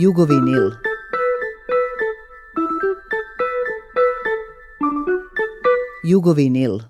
Jugovinil. nil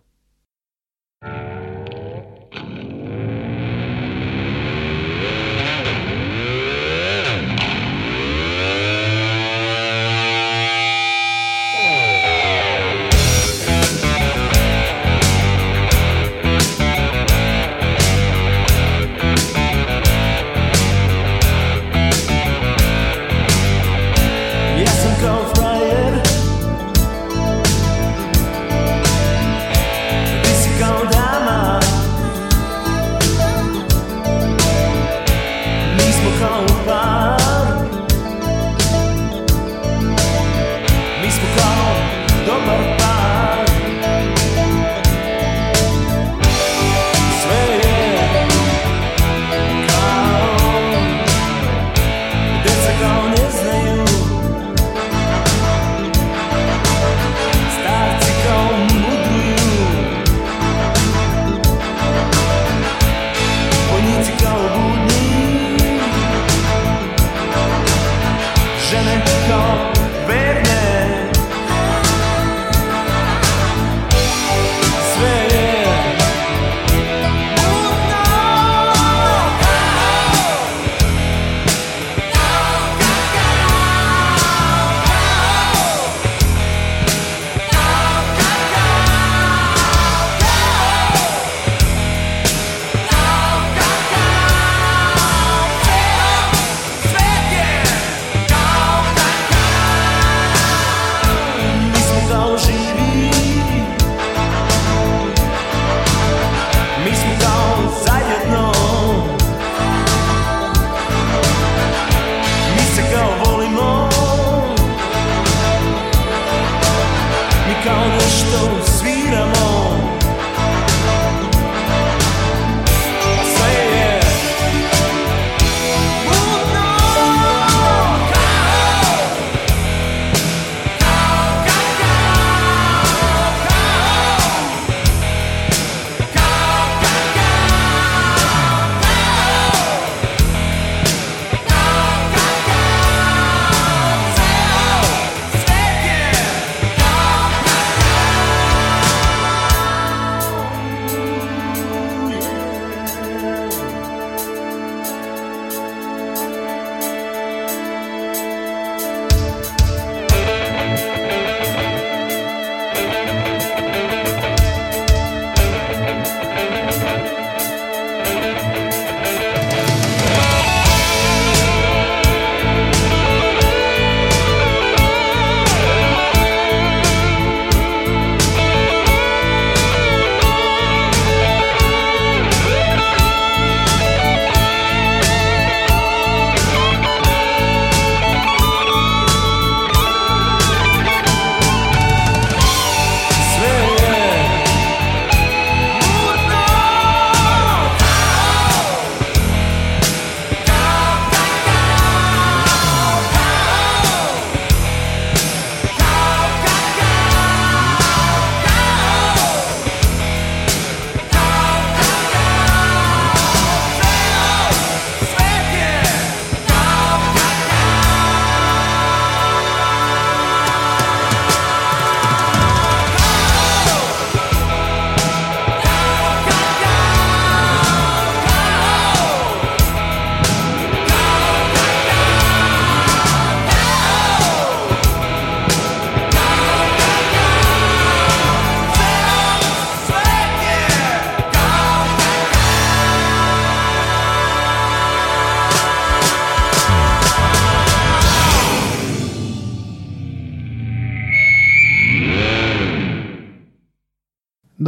żenych to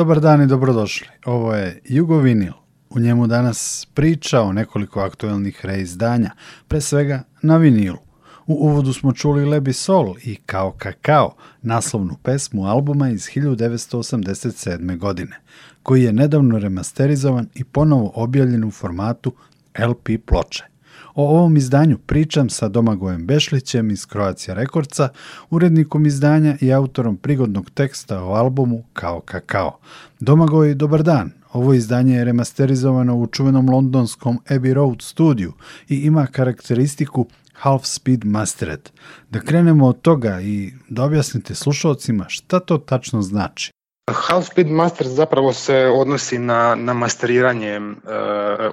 Dobar dan i dobrodošli. Ovo je Jugovinil. U njemu danas priča o nekoliko aktuelnih reizdanja, pre svega na vinilu. U uvodu smo čuli Lebi Sol i Kao kakao, naslovnu pesmu albuma iz 1987. godine, koji je nedavno remasterizovan i ponovo objavljen u formatu LP ploče. O ovom izdanju pričam sa Domagojem Bešlićem iz Kroacija Rekordca, urednikom izdanja i autorom prigodnog teksta o albumu Kao kakao. Domagoj, dobar dan. Ovo izdanje je remasterizovano u čuvenom londonskom Abbey Road studiju i ima karakteristiku Half Speed Mastered. Da krenemo od toga i da objasnite slušalcima šta to tačno znači. Half Speed Master zapravo se odnosi na, na masteriranje e,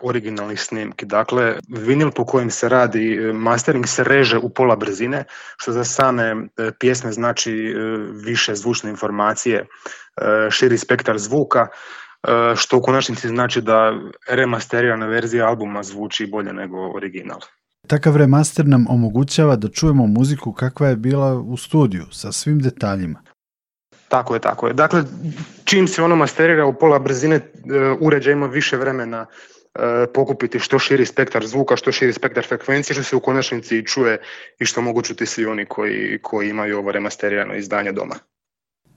originalnih snimki. Dakle, vinil po kojem se radi e, mastering se reže u pola brzine, što za same e, pjesme znači e, više zvučne informacije, širi spektar zvuka, što u konačnici znači da remasterirana verzija albuma zvuči bolje nego original. Takav remaster nam omogućava da čujemo muziku kakva je bila u studiju, sa svim detaljima. Tako je, tako je. Dakle, čim se ono masterira u pola brzine, e, uređaj ima više vremena e, pokupiti što širi spektar zvuka, što širi spektar frekvencije, što se u konačnici čuje i što mogu čuti svi oni koji, koji imaju ovo remasterirano izdanje doma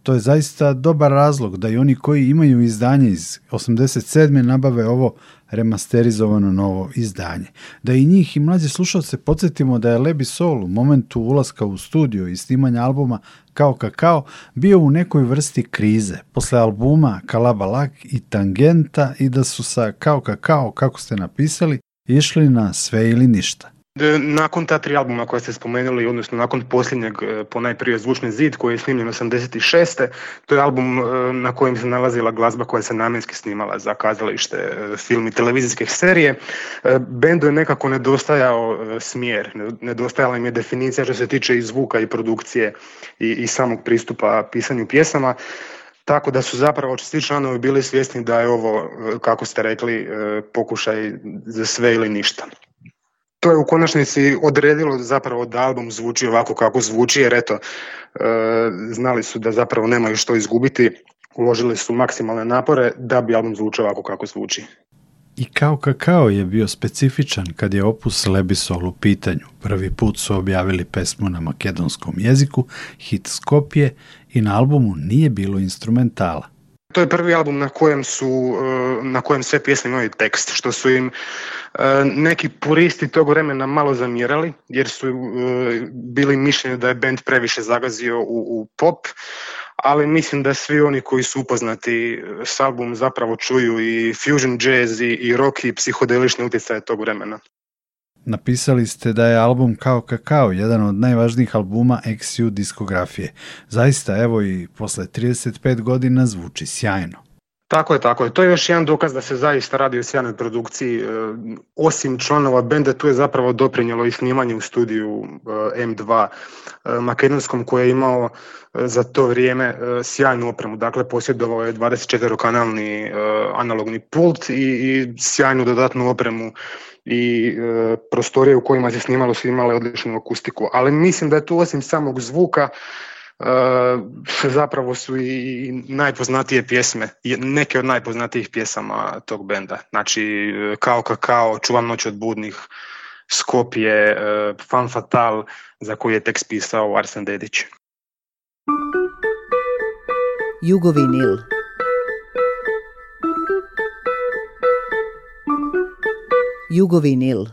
to je zaista dobar razlog da i oni koji imaju izdanje iz 87. nabave ovo remasterizovano novo izdanje. Da i njih i mlađi slušalce podsjetimo da je Lebi Sol u momentu ulaska u studio i snimanja albuma Kao Kakao bio u nekoj vrsti krize. Posle albuma Kalabalak i Tangenta i da su sa Kao Kakao, kako ste napisali, išli na sve ili ništa. Nakon ta tri albuma koja ste spomenuli, odnosno nakon posljednjeg e, najprije Zvučni zid koji je snimljen 86. To je album e, na kojem se nalazila glazba koja se namjenski snimala za kazalište, e, film i televizijske serije. Bendu je nekako nedostajao smjer, nedostajala im je definicija što se tiče i zvuka i produkcije i, i samog pristupa pisanju pjesama. Tako da su zapravo svi članovi bili svjesni da je ovo, kako ste rekli, pokušaj za sve ili ništa to je u konačnici odredilo zapravo da album zvuči ovako kako zvuči, jer eto, e, znali su da zapravo nemaju što izgubiti, uložili su maksimalne napore da bi album zvučao ovako kako zvuči. I kao kakao je bio specifičan kad je opus Lebisol u pitanju. Prvi put su objavili pesmu na makedonskom jeziku, hit Skopje i na albumu nije bilo instrumentala. To je prvi album na kojem su, eh, na kojem sve pjesme imaju tekst, što su im eh, neki puristi tog vremena malo zamjerali, jer su eh, bili mišljeni da je band previše zagazio u, pop, ali mislim da svi oni koji su upoznati s albumom zapravo čuju i fusion jazz i, i rock i psihodelične utjecaje tog vremena. Napisali ste da je album Kao kakao jedan od najvažnijih albuma XU diskografije. Zaista, evo i posle 35 godina zvuči sjajno. Tako je, tako je. To je još jedan dokaz da se zaista radi o sjajnoj produkciji. E, osim članova benda, tu je zapravo doprinjelo i snimanje u studiju e, M2 e, makedonskom koji je imao za to vrijeme sjajnu opremu. Dakle, posjedovao je 24-kanalni analogni pult i, i sjajnu dodatnu opremu i e, prostorije u kojima se snimalo su imale odličnu akustiku. Ali mislim da je tu osim samog zvuka e, zapravo su i najpoznatije pjesme, neke od najpoznatijih pjesama tog benda. Znači e, Kao kakao, Čuvam noć od budnih, Skopje, e, Fan Fatal, za koji je tekst pisao Arsen Dedić. Jugovinil Jugovinil.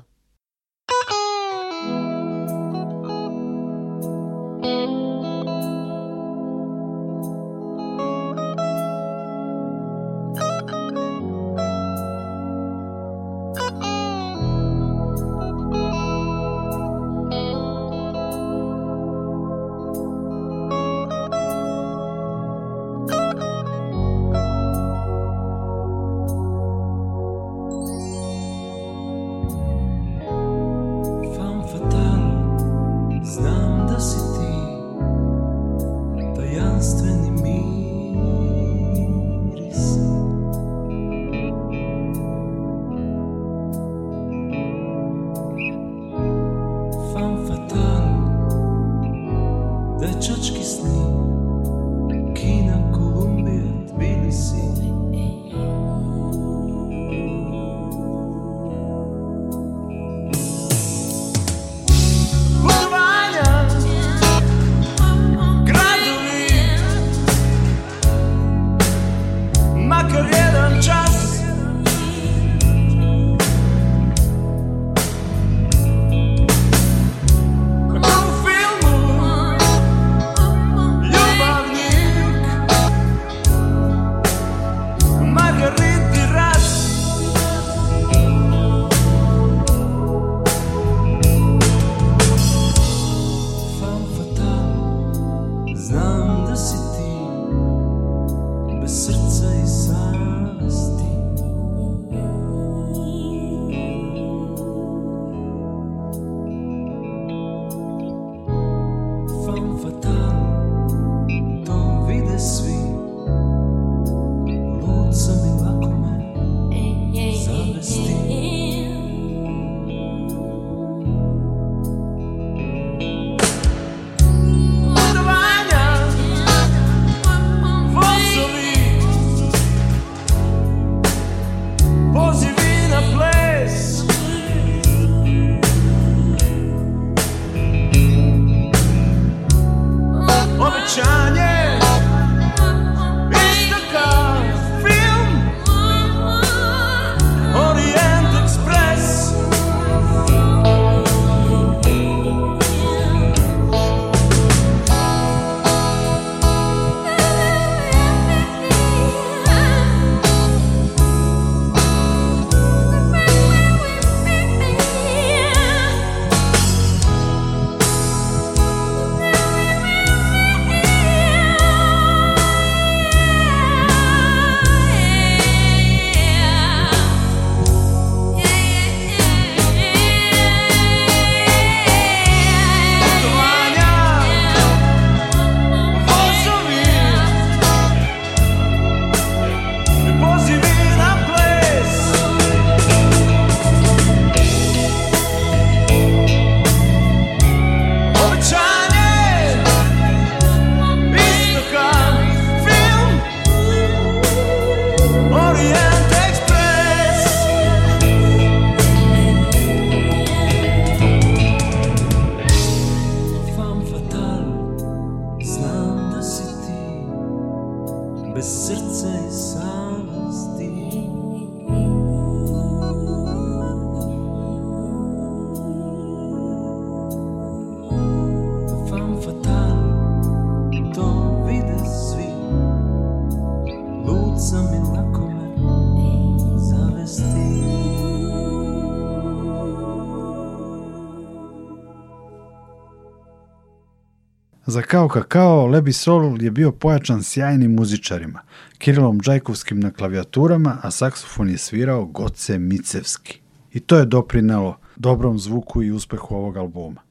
za Kao Kakao Lebi Sol je bio pojačan sjajnim muzičarima, Kirilom Džajkovskim na klavijaturama, a saksofon je svirao Goce Micevski. I to je doprinelo dobrom zvuku i uspehu ovog albuma.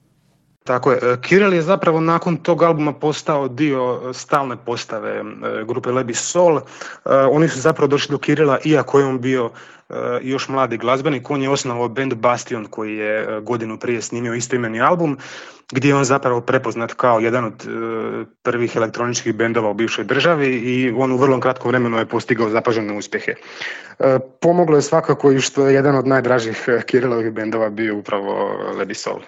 Tako je, e, Kiril je zapravo nakon tog albuma postao dio e, stalne postave e, grupe Lebi Sol. Oni su zapravo došli do Kirila, iako je on bio E, još mladi glazbenik, on je osnovao band Bastion koji je e, godinu prije snimio istoimeni album gdje je on zapravo prepoznat kao jedan od e, prvih elektroničkih bendova u bivšoj državi i on u vrlo kratkom vremenu je postigao zapažene uspjehe. Pomoglo je svakako i što je jedan od najdražih Kirilovih bendova bio upravo Lady Soul.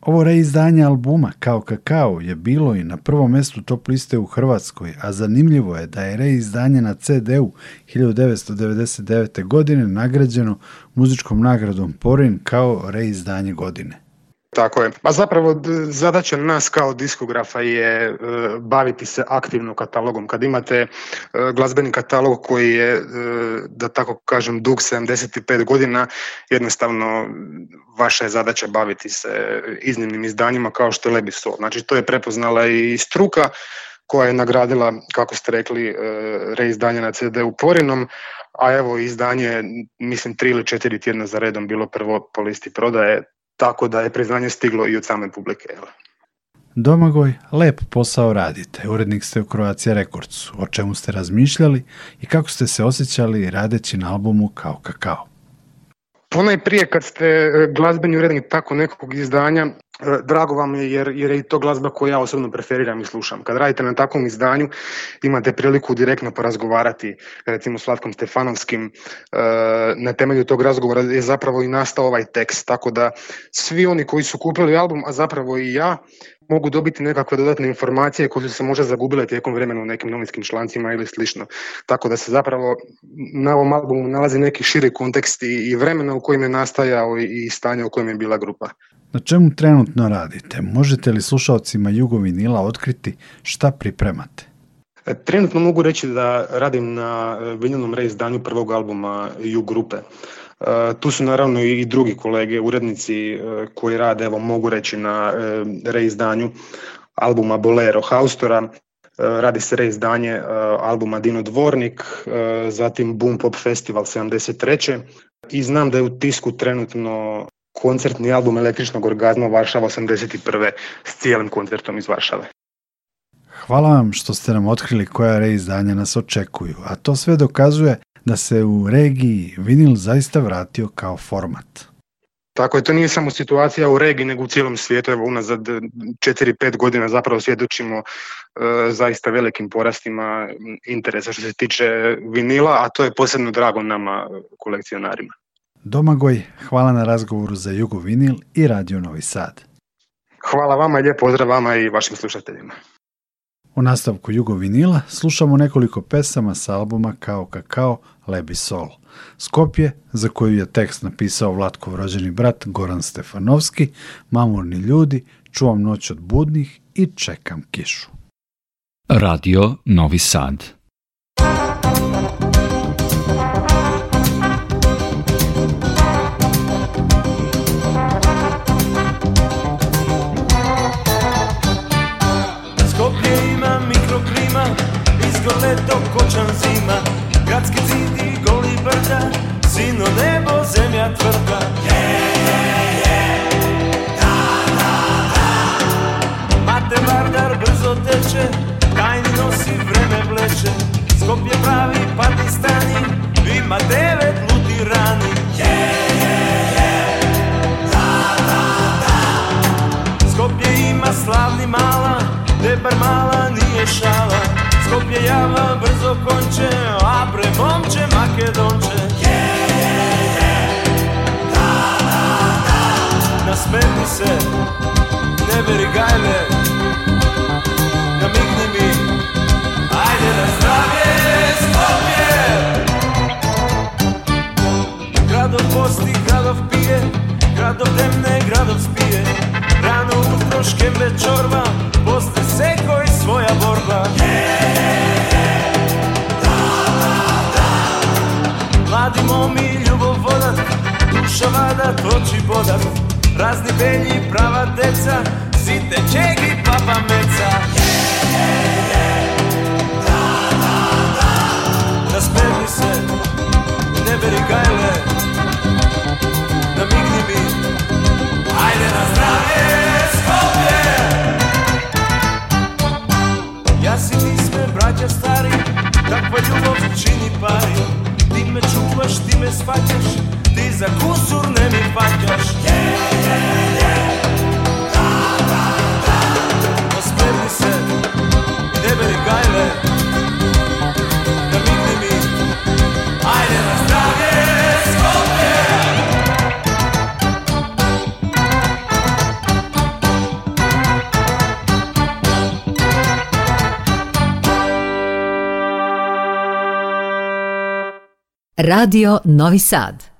Ovo reizdanje albuma Kao kakao je bilo i na prvom mjestu top liste u Hrvatskoj, a zanimljivo je da je reizdanje na CD-u 1999. godine nagrađeno muzičkom nagradom Porin kao reizdanje godine. Tako je. Pa zapravo zadaća nas kao diskografa je e, baviti se aktivno katalogom. Kad imate e, glazbeni katalog koji je, e, da tako kažem, dug 75 godina, jednostavno vaša je zadaća baviti se iznimnim izdanjima kao što je Lebisol. Znači to je prepoznala i struka koja je nagradila, kako ste rekli, reizdanje na CD u Porinom, a evo izdanje, mislim, tri ili četiri tjedna za redom bilo prvo po listi prodaje, tako da je priznanje stiglo i od same publike. Domagoj, lep posao radite. Urednik ste u Croatia Records. O čemu ste razmišljali i kako ste se osjećali radeći na albumu Kao kakao? Ponajprije pa kad ste e, glazbeni urednik tako nekog izdanja, E, drago vam je jer, jer je to glazba koju ja osobno preferiram i slušam. Kad radite na takvom izdanju imate priliku direktno porazgovarati recimo Slatkom Stefanovskim. E, na temelju tog razgovora je zapravo i nastao ovaj tekst. Tako da svi oni koji su kupili album, a zapravo i ja, mogu dobiti nekakve dodatne informacije koje su se možda zagubile tijekom vremena u nekim novinskim člancima ili slično. Tako da se zapravo na ovom albumu nalazi neki širi kontekst i vremena u kojem je nastajao i stanje u kojem je bila grupa. Na čemu trenutno radite? Možete li slušalcima Jugovinila otkriti šta pripremate? E, trenutno mogu reći da radim na e, vinilnom reizdanju prvog albuma Jug grupe. E, tu su naravno i drugi kolege, urednici koji rade, evo mogu reći na reizdanju albuma Bolero Haustora, radi se reizdanje albuma Dino Dvornik, zatim Boom Pop Festival 73. I znam da je u tisku trenutno koncertni album Električnog orgazma Varšava 81. s cijelim koncertom iz Varšave. Hvala vam što ste nam otkrili koja reizdanja nas očekuju, a to sve dokazuje da se u regiji vinil zaista vratio kao format. Tako je, to nije samo situacija u regiji, nego u cijelom svijetu. Evo, unazad 4-5 e, godina zapravo svjedočimo e, zaista velikim porastima interesa što se tiče vinila, a to je posebno drago nama kolekcionarima. Domagoj, hvala na razgovoru za Jugo Vinil i Radio Novi Sad. Hvala vama i lijep pozdrav vama i vašim slušateljima. U nastavku Jugo Vinila slušamo nekoliko pesama sa albuma Kao Kakao Lebi Sol. Skopje, za koju je tekst napisao Vlatko rođeni brat Goran Stefanovski, Mamurni ljudi, Čuvam noć od budnih i Čekam kišu. Radio Novi Sad Stiglo leto, kočan zima Gradski zidi, goli brda Sino nebo, zemlja tvrda Je, je, je Da, da, da Mate Vardar brzo teče Tajni nosi, vreme bleče Skop je pravi, pati stani Ima devet ludi rani Je, je, je Da, da, da Skopje ima slavni mala Debar mala nije šala Skopje java brzo konče, a pre momče makedonče yeah, se, ne beri gajle Namigni mi, ajde na zdravje Skopje Gradov posti, gradov pije, gradov demne, gradov spije Rano utro večorva, posti poste seko svoja borba Mladi mi ljubav vodat Duša vada, toči bodat Razni belji, prava deca Site čegi, papa meca Nasmeni se, ne beri gajle Namigni mi Ajde na zdravlje Ti sme braća stari, takva ljubav čini pari Ti me čuvaš, ti me shvaćaš, ti za kusur ne mi paćaš yeah, yeah, yeah. Da, da, da. Ospremni se, debeli gajle Radio Novi Sad.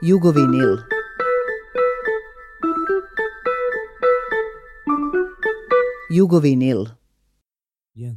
Jugovinil. Jugovinil. Yeah.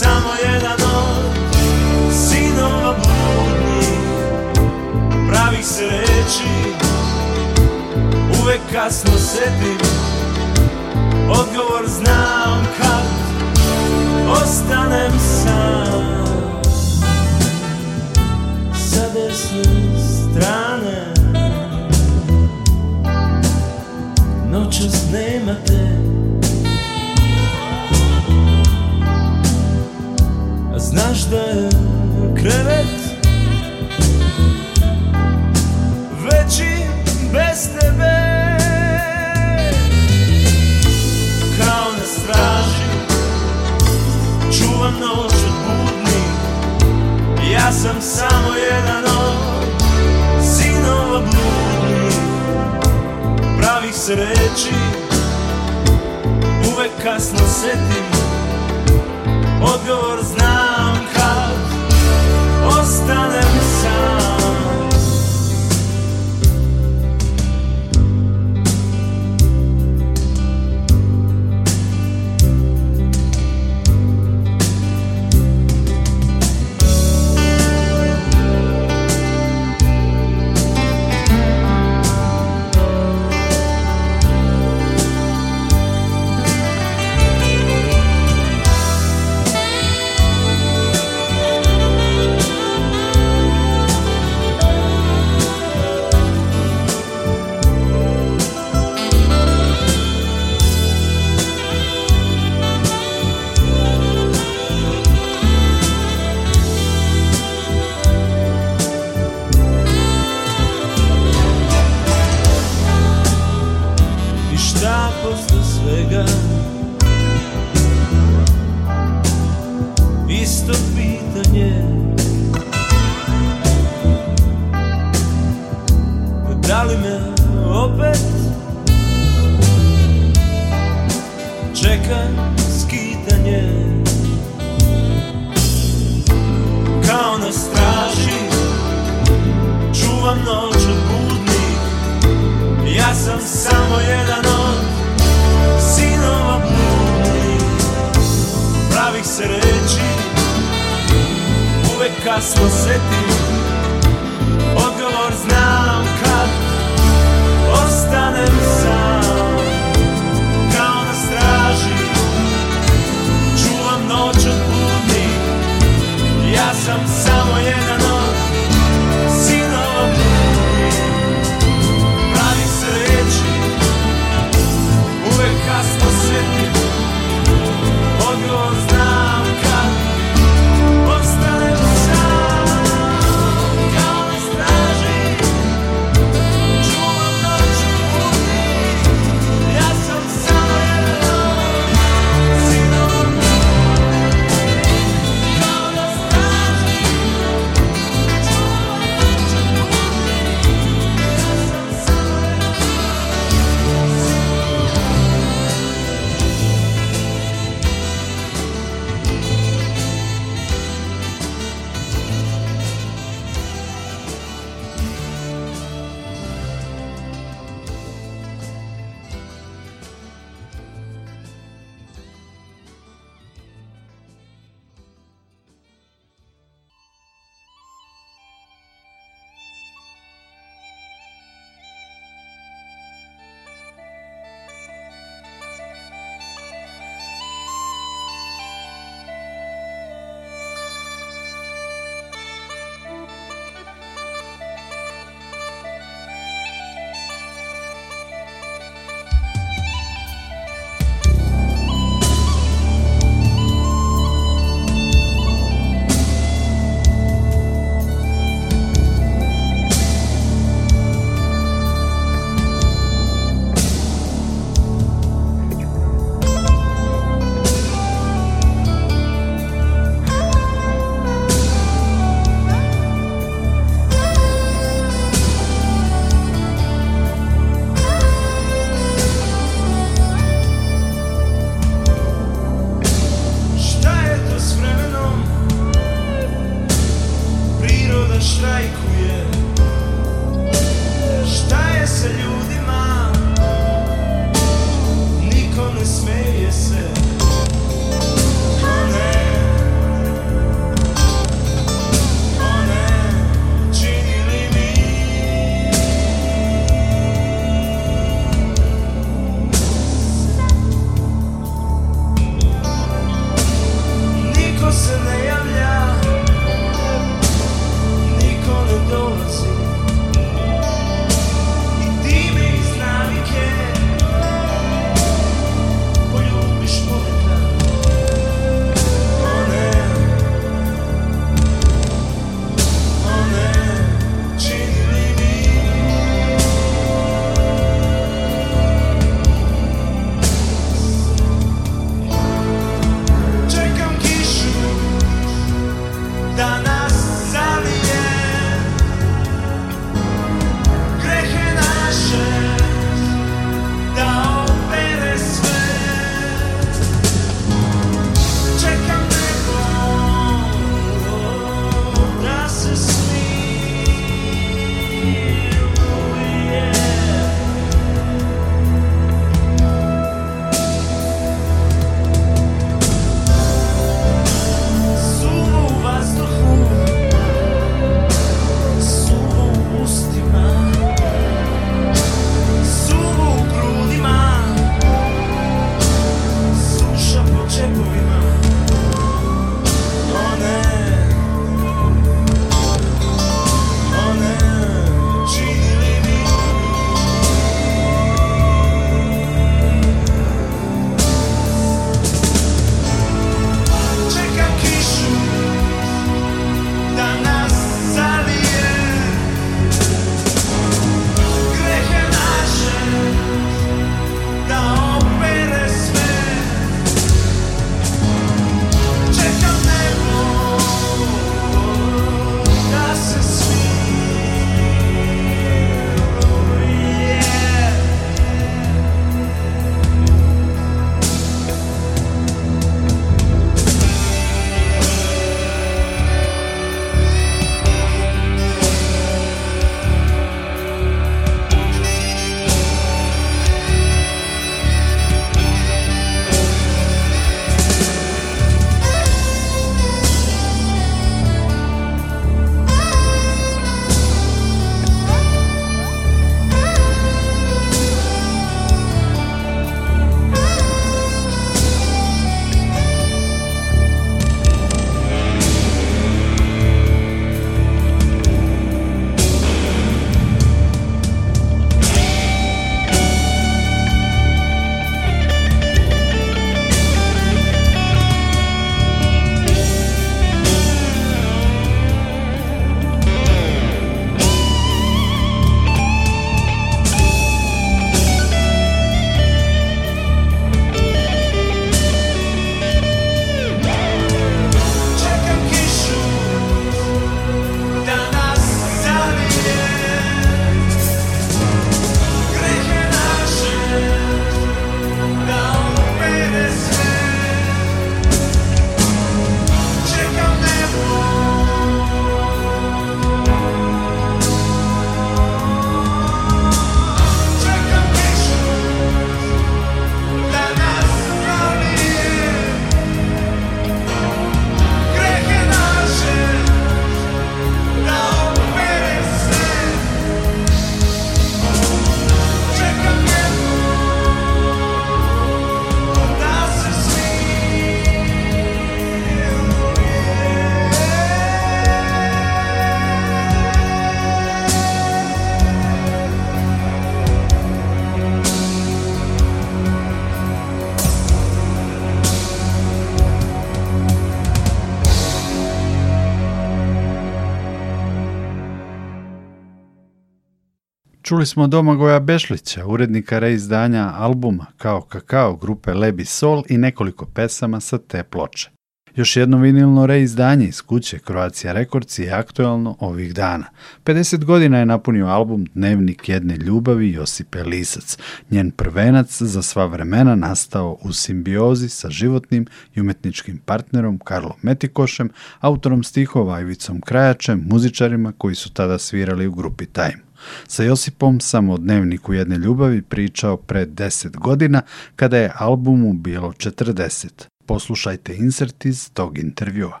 Čuli smo Domagoja Bešlića, urednika reizdanja albuma Kao kakao grupe Lebi Sol i nekoliko pesama sa te ploče. Još jedno vinilno reizdanje iz kuće Croatia rekordci je aktualno ovih dana. 50 godina je napunio album Dnevnik jedne ljubavi Josipe Lisac, njen prvenac za sva vremena nastao u simbiozi sa životnim i umetničkim partnerom Karlom Metikošem, autorom stihova Ivicom Krajačem, muzičarima koji su tada svirali u grupi Time. Sa Josipom sam o dnevniku jedne ljubavi pričao pre 10 godina kada je albumu bilo 40. Poslušajte insert iz tog intervjua.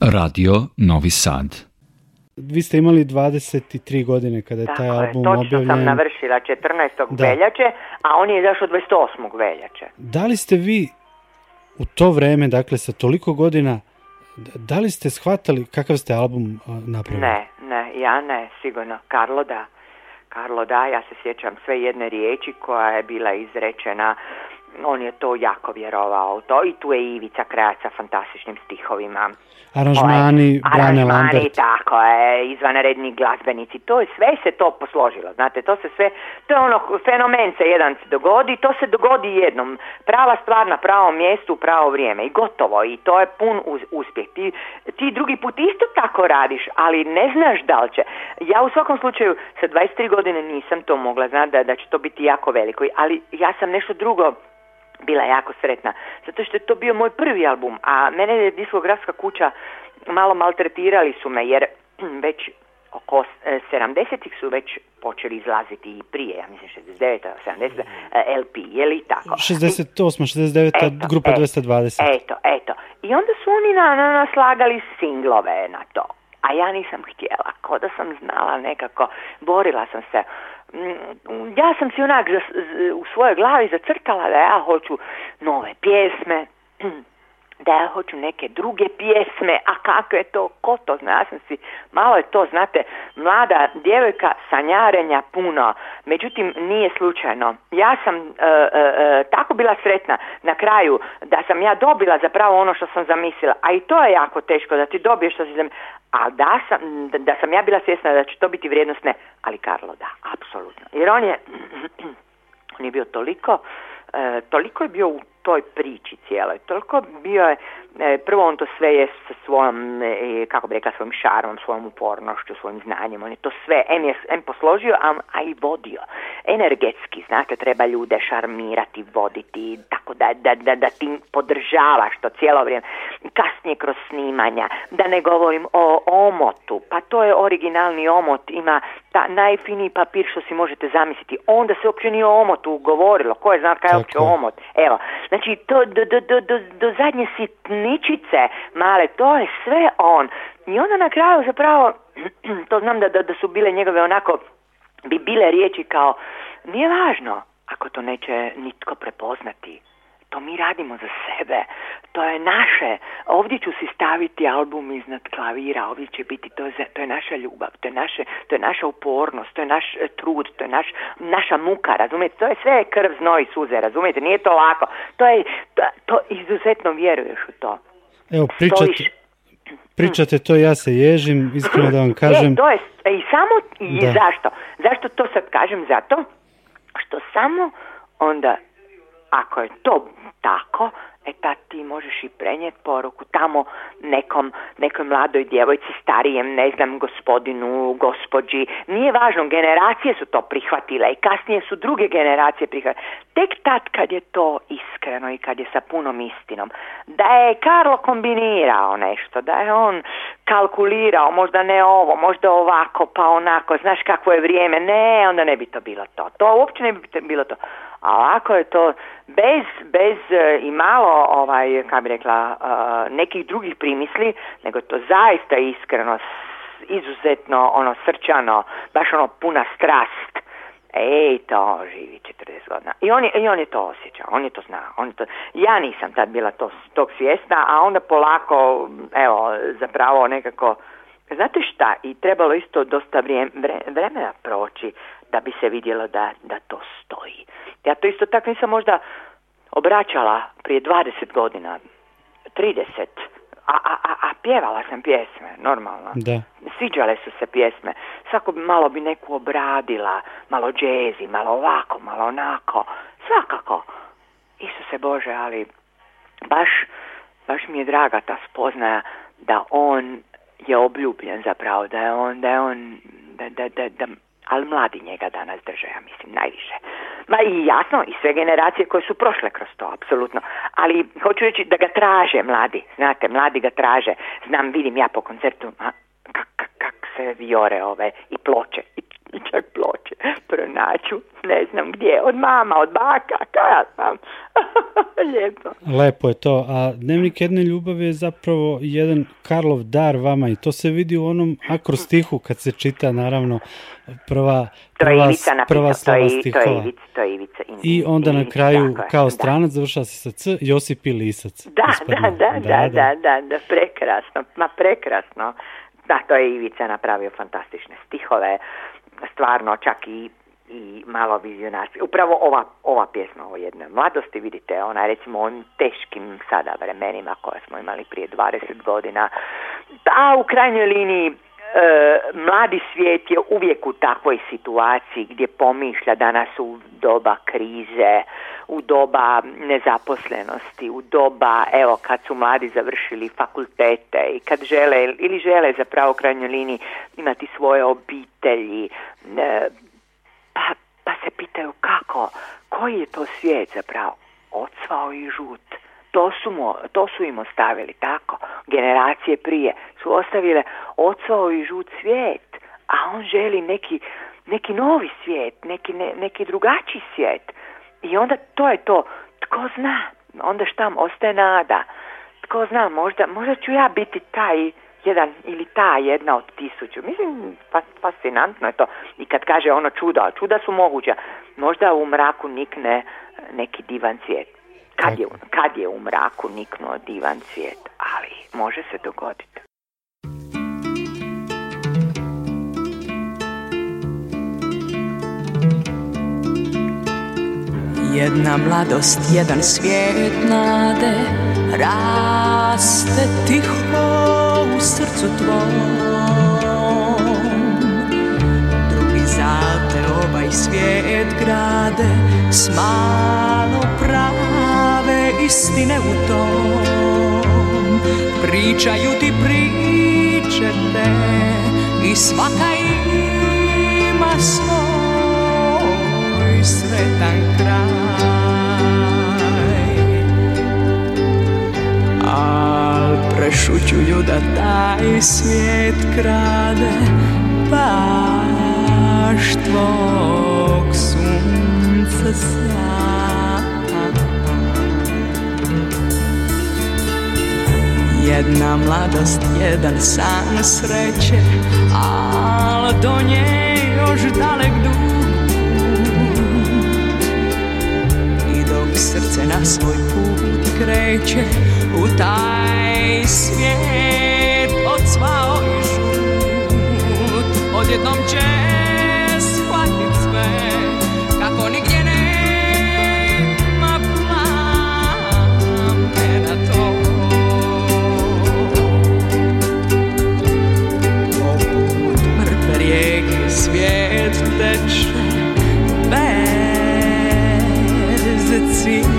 Radio Novi Sad vi ste imali 23 godine kada je taj album je, točno objavljen. sam navršila 14. Da. veljače, a on je izašao 28. veljače. Da li ste vi u to vreme, dakle sa toliko godina, da li ste shvatali kakav ste album napravili? Ne, ne, ja ne, sigurno. Karlo da. Karlo da, ja se sjećam sve jedne riječi koja je bila izrečena on je to jako vjerovao to i tu je Ivica Kraj sa fantastičnim stihovima. Aranžmani, ovaj, Brane Lambert. tako je, izvanredni glazbenici, to je sve se to posložilo, znate, to se sve, to je ono, fenomen se jedan se dogodi, to se dogodi jednom, prava stvar na pravom mjestu u pravo vrijeme i gotovo i to je pun uspjeh. Ti, ti drugi put isto tako radiš, ali ne znaš da li će. Ja u svakom slučaju sa 23 godine nisam to mogla znati da, da će to biti jako veliko, ali ja sam nešto drugo bila jako sretna. Zato što je to bio moj prvi album, a mene je diskografska kuća malo maltretirali su me, jer već oko 70-ih e, su već počeli izlaziti i prije, ja mislim 69 70 LP, je li tako? 68 69 grupa 220. E, eto, eto. I onda su oni na, naslagali singlove na to. A ja nisam htjela, ko da sam znala nekako, borila sam se Mm, ja sam si onak u svojoj glavi zacrtala da ja hoću nove pjesme, da ja hoću neke druge pjesme, a kako je to, ko to zna, ja sam si, malo je to, znate, mlada djevojka sanjarenja puno, međutim nije slučajno. Ja sam e, e, e, tako bila sretna na kraju da sam ja dobila zapravo ono što sam zamislila, a i to je jako teško da ti dobiješ što si zamislila, a da sam, da sam ja bila svjesna da će to biti vrijednost, ne, ali Karlo da, apsolutno, jer on je, on je bio toliko, toliko je bio toj priči cijeloj. Toliko bio je, e, prvo on to sve je sa svojom, e, kako bi rekla, svojom šarom, svojom upornošću, svojim znanjem, on je to sve, em, je, em posložio, a, i vodio. Energetski, znate, treba ljude šarmirati, voditi, tako da, da, da, da ti podržavaš to cijelo vrijeme. Kasnije kroz snimanja, da ne govorim o omotu, pa to je originalni omot, ima ta najfiniji papir što si možete zamisliti. Onda se uopće nije o omotu govorilo, ko je zna kaj je uopće omot. Evo, Znači, to, do, do, do, do zadnje sitničice male, to je sve on. I onda na kraju zapravo, to znam da, da, da su bile njegove onako, bi bile riječi kao, nije važno ako to neće nitko prepoznati to mi radimo za sebe, to je naše, ovdje ću si staviti album iznad klavira, ovdje će biti, to je, to naša ljubav, to je, naše, to je naša upornost, to je naš e, trud, to je naš, naša muka, razumijete, to je sve krv, znoj, suze, razumijete, nije to lako, to je, to, izuzetno vjeruješ u to. Evo, pričate, pričate to, ja se ježim, iskreno da vam e, kažem. E, to je, e, i samo, i zašto? Zašto to sad kažem? Zato što samo onda ako je to tako, e tad pa ti možeš i prenijeti poruku tamo nekom, nekoj mladoj djevojci, starijem, ne znam, gospodinu, gospođi. Nije važno, generacije su to prihvatile i kasnije su druge generacije prihvatile. Tek tad kad je to iskreno i kad je sa punom istinom. Da je Karlo kombinirao nešto, da je on kalkulirao, možda ne ovo, možda ovako, pa onako, znaš kakvo je vrijeme, ne, onda ne bi to bilo to. To uopće ne bi bilo to. A ovako je to bez, bez e, i malo, ovaj, kako bi rekla, e, nekih drugih primisli, nego to zaista iskreno, izuzetno ono srčano, baš ono puna strast. Ej, to živi 40 godina. I on, je, on je to osjećao, on je to znao. On to... Ja nisam tad bila to, tog svjesna, a onda polako, evo, zapravo nekako... Znate šta, i trebalo isto dosta vremena proći da bi se vidjelo da, da to ja to isto tako nisam možda obraćala prije 20 godina, 30, a, a, a, pjevala sam pjesme, normalno. Da. Sviđale su se pjesme. Svako bi malo bi neku obradila, malo džezi, malo ovako, malo onako, svakako. Isuse Bože, ali baš, baš mi je draga ta spoznaja da on je obljubljen zapravo, da je on, da je on, da, da, da ali mladi njega danas drže, ja mislim, najviše. Ma i jasno, i sve generacije koje su prošle kroz to, apsolutno. Ali hoću reći da ga traže mladi, znate, mladi ga traže. Znam, vidim ja po koncertu, a, kak, kak, se viore ove i ploče i čak ploče pronaću, ne znam gdje, od mama, od baka, kaj ja sam Lijepo. Lepo je to, a Dnevnik jedne ljubavi je zapravo jedan Karlov dar vama i to se vidi u onom akrostihu kad se čita naravno prva, prva, prva slova stihova. I onda na kraju kao stranac završava se sa C, Josip i Lisac. Da, da, da, da, da, prekrasno, ma prekrasno. Da, to je Ivica napravio fantastične stihove stvarno čak i malo vizionarski. Upravo ova, ova pjesma o jednoj mladosti, vidite, ona recimo ovim teškim sada vremenima koja smo imali prije 20 godina, a u krajnjoj liniji E, mladi svijet je uvijek u takvoj situaciji gdje pomišlja danas u doba krize, u doba nezaposlenosti, u doba, evo, kad su mladi završili fakultete i kad žele ili žele zapravo u krajnjoj liniji imati svoje obitelji, e, pa, pa, se pitaju kako, koji je to svijet zapravo? Ocvao i žut. To su, to su im ostavili, tako? generacije prije su ostavile ocao i žut svijet, a on želi neki, neki novi svijet, neki, ne, neki drugačiji svijet. I onda to je to, tko zna, onda šta ostaje nada. Tko zna, možda, možda ću ja biti taj jedan ili ta jedna od tisuću. Mislim, fascinantno je to. I kad kaže ono čuda, čuda su moguća, možda u mraku nikne neki divan svijet. Kad je, u mraku niknuo divan cvijet, ali može se dogoditi. Jedna mladost, jedan svijet nade Raste tiho u srcu tvom Drugi zate obaj svijet grade S malo pravo istine u tom Pričaju ti priče te I svaka ima svoj sretan kraj Al prešućuju da taj svijet krade Baš tvog sunca Jedna mladost, jedan sam sreće Al do nje još dalek dug I dok srce na svoj put kreće U taj svijet od sva od šut Odjednom that track bad as it seems.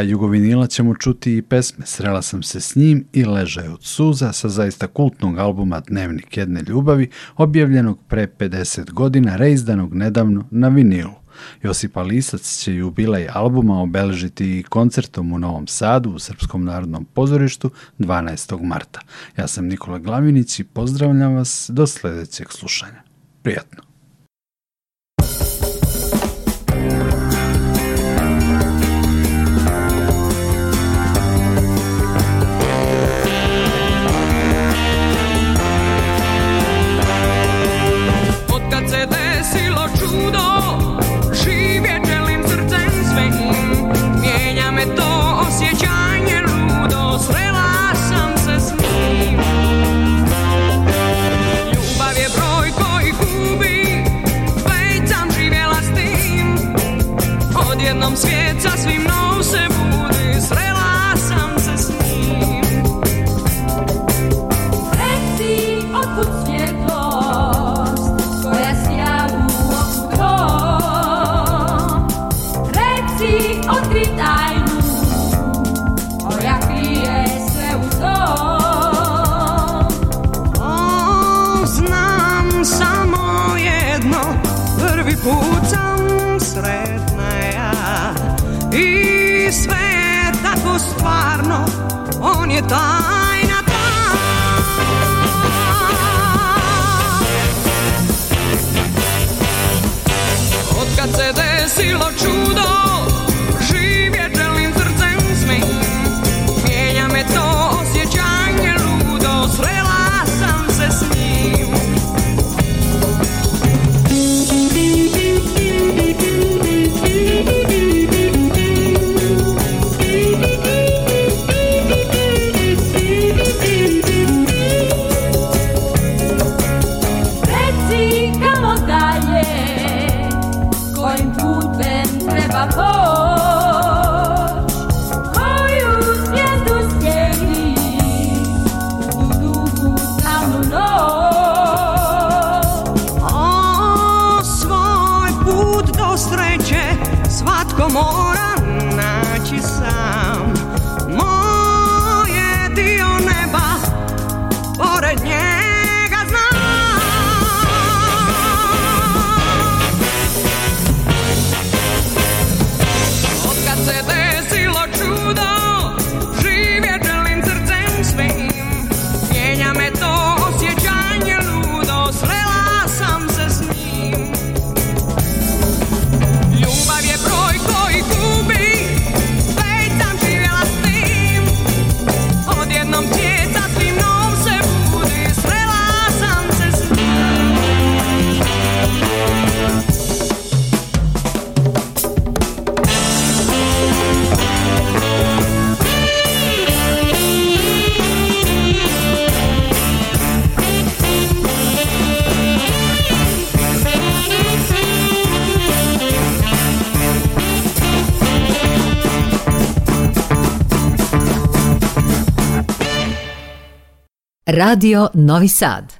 kraj Jugovinila ćemo čuti i pesme Srela sam se s njim i Ležaj od suza sa zaista kultnog albuma Dnevnik jedne ljubavi, objavljenog pre 50 godina, reizdanog nedavno na vinilu. Josipa Lisac će jubilej albuma obeležiti i koncertom u Novom Sadu u Srpskom narodnom pozorištu 12. marta. Ja sam Nikola Glavinić i pozdravljam vas do sljedećeg slušanja. Prijatno! time. Radio Novi Sad.